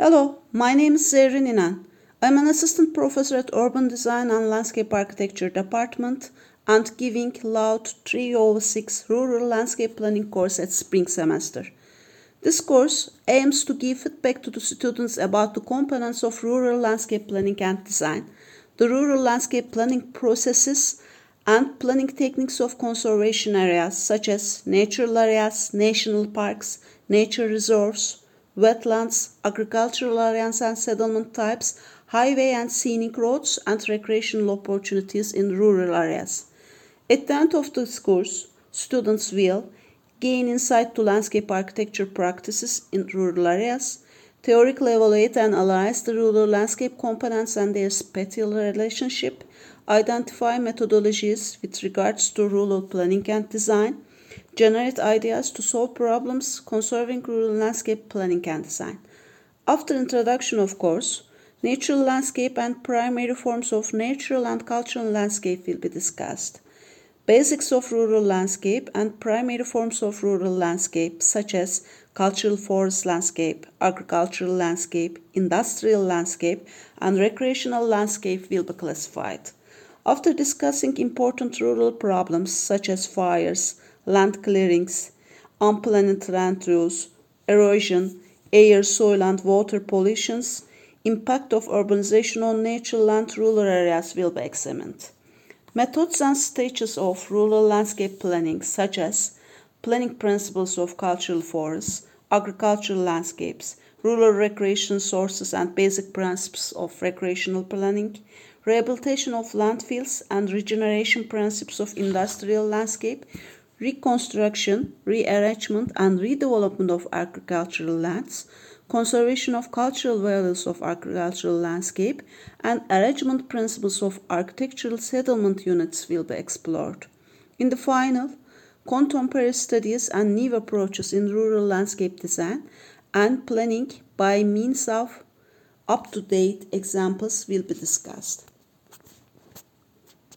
Hello, my name is Zerrin İnan. I'm an assistant professor at Urban Design and Landscape Architecture Department and giving LAUD 306 Rural Landscape Planning course at spring semester. This course aims to give feedback to the students about the components of rural landscape planning and design, the rural landscape planning processes, and planning techniques of conservation areas such as natural areas, national parks, nature reserves, wetlands, agricultural areas and settlement types, highway and scenic roads, and recreational opportunities in rural areas. At the end of this course, students will gain insight to landscape architecture practices in rural areas, theoretically evaluate and analyze the rural landscape components and their spatial relationship, identify methodologies with regards to rural planning and design, generate ideas to solve problems concerning rural landscape planning and design. After introduction, of course, natural landscape and primary forms of natural and cultural landscape will be discussed. Basics of rural landscape and primary forms of rural landscape such as cultural forest landscape, agricultural landscape, industrial landscape, and recreational landscape will be classified. After discussing important rural problems such as fires, land clearings, unplanned land use, erosion, air, soil, and water pollutions, impact of urbanization on natural and rural areas will be examined. Methods and stages of rural landscape planning, such as planning principles of cultural forests, agricultural landscapes, rural recreation sources and basic principles of recreational planning, rehabilitation of landfills and regeneration principles of industrial landscape, reconstruction, rearrangement and redevelopment of agricultural lands, conservation of cultural values of agricultural landscape, and arrangement principles of architectural settlement units will be explored. In the final, contemporary studies and new approaches in rural landscape design and planning by means of up-to-date examples will be discussed.